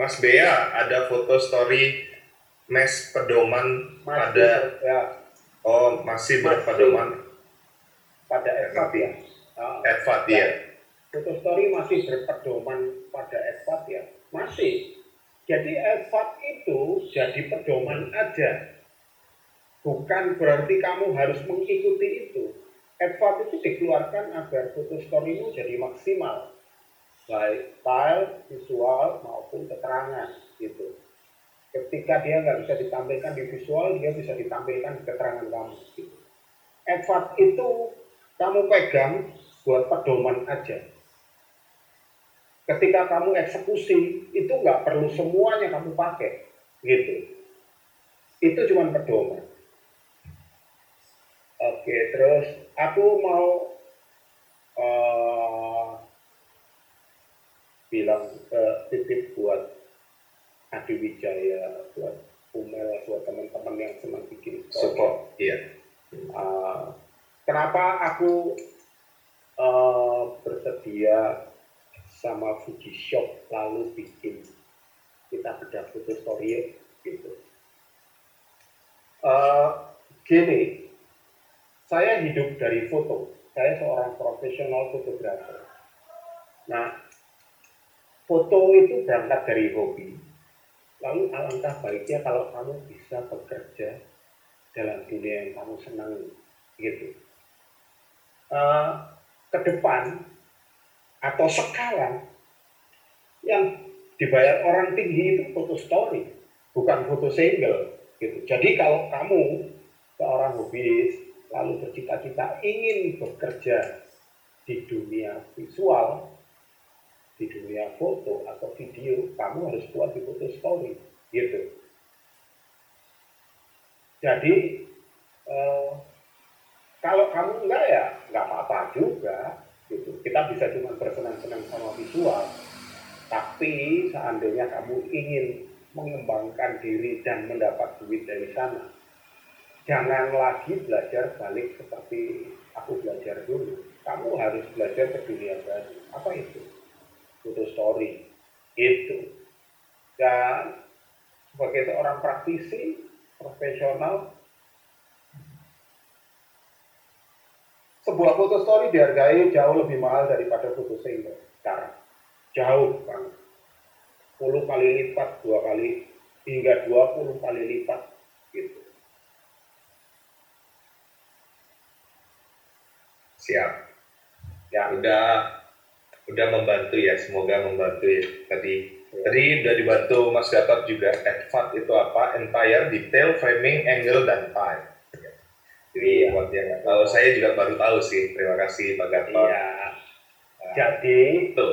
Mas Bea ada foto story mes pedoman Masih pada ya, oh masih Masih. berpedoman pada Edward ya. Ah, Edward ya. Foto story masih berpedoman pada Edward ya. Masih. Jadi Edward itu jadi pedoman aja. Bukan berarti kamu harus mengikuti itu. Edward itu dikeluarkan agar foto storymu jadi maksimal. Baik style, visual, maupun keterangan gitu. Ketika dia nggak bisa ditampilkan di visual, dia bisa ditampilkan di keterangan kamu. Gitu. Itu kamu pegang buat pedoman aja. Ketika kamu eksekusi, itu nggak perlu semuanya kamu pakai, gitu. Itu cuma pedoman. Oke, terus aku mau eh, bilang eh, titip buat Adi Wijaya, buat Umel, buat teman-teman yang senang bikin. Support. Iya. Uh, kenapa aku uh, bersedia sama Fuji Shop lalu bikin kita bedah foto story gitu. Uh, gini, saya hidup dari foto. Saya seorang profesional fotografer. Nah, foto itu berangkat dari hobi. Lalu alangkah baiknya kalau kamu bisa bekerja dalam dunia yang kamu senangi gitu. Eh, ke depan atau sekarang yang dibayar orang tinggi itu foto story, bukan foto single gitu. Jadi kalau kamu seorang hobis lalu bercita-cita ingin bekerja di dunia visual, di dunia foto atau video, kamu harus kuat di foto story gitu. Jadi eh, kalau kamu enggak ya nggak apa-apa juga gitu. Kita bisa cuma bersenang-senang sama visual. Tapi seandainya kamu ingin mengembangkan diri dan mendapat duit dari sana, jangan lagi belajar balik seperti aku belajar dulu. Kamu harus belajar ke dunia baru. Apa itu? Foto story. Itu. Dan sebagai seorang praktisi, profesional, sebuah foto story dihargai jauh lebih mahal daripada foto single sekarang. Jauh banget. 10 kali lipat, dua kali, hingga 20 kali lipat gitu. Siap. Ya, Udah udah membantu ya, semoga membantu ya. Tadi tadi udah dibantu Mas Gatot juga. Advat itu apa? Entire, detail, framing, angle, dan time. Jadi Iya. buat yang nggak tahu, saya juga baru tahu sih. Terima kasih Pak Gatot. Iya. Jadi Betul.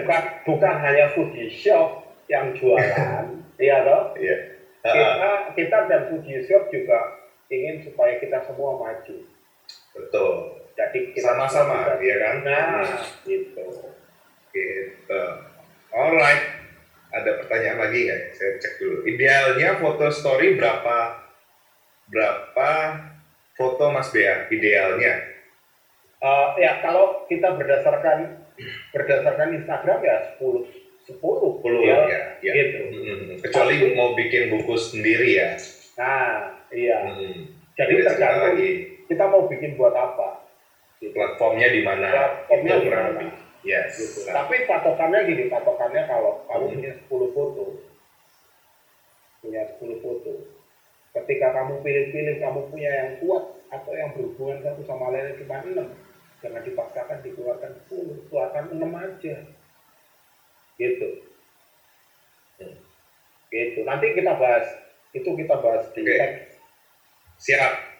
bukan bukan hanya foodie shop yang jualan, iya toh? Iya. Kita kita dan foodie shop juga ingin supaya kita semua maju. Betul. Jadi kita Sama-sama, ya kan? Nah, gitu. Gitu. Alright. Ada pertanyaan lagi nggak? Saya cek dulu. Idealnya foto story berapa berapa foto Mas Bea? Idealnya. Eh, ya kalau kita berdasarkan berdasarkan Instagram ya 10 10 10 ya, ya. ya. gitu. Mm, Kecuali mau bikin buku sendiri ya. Nah, iya. Mm. Jadi Beda cerita tergantung lagi kita mau bikin buat apa. Gitu. platformnya di mana. Platformnya di mana. Lebih. Yes. Gitu. Nah, Tapi patokannya gini, patokannya kalau kamu Hmm. punya 10 foto, punya 10 foto, ketika kamu pilih-pilih kamu punya yang kuat atau yang berhubungan satu sama lain cuma 6, jangan dipaksakan dikeluarkan 10, keluarkan 6 aja. Gitu. Hmm. Gitu. Nanti kita bahas, itu kita bahas di teks. siap.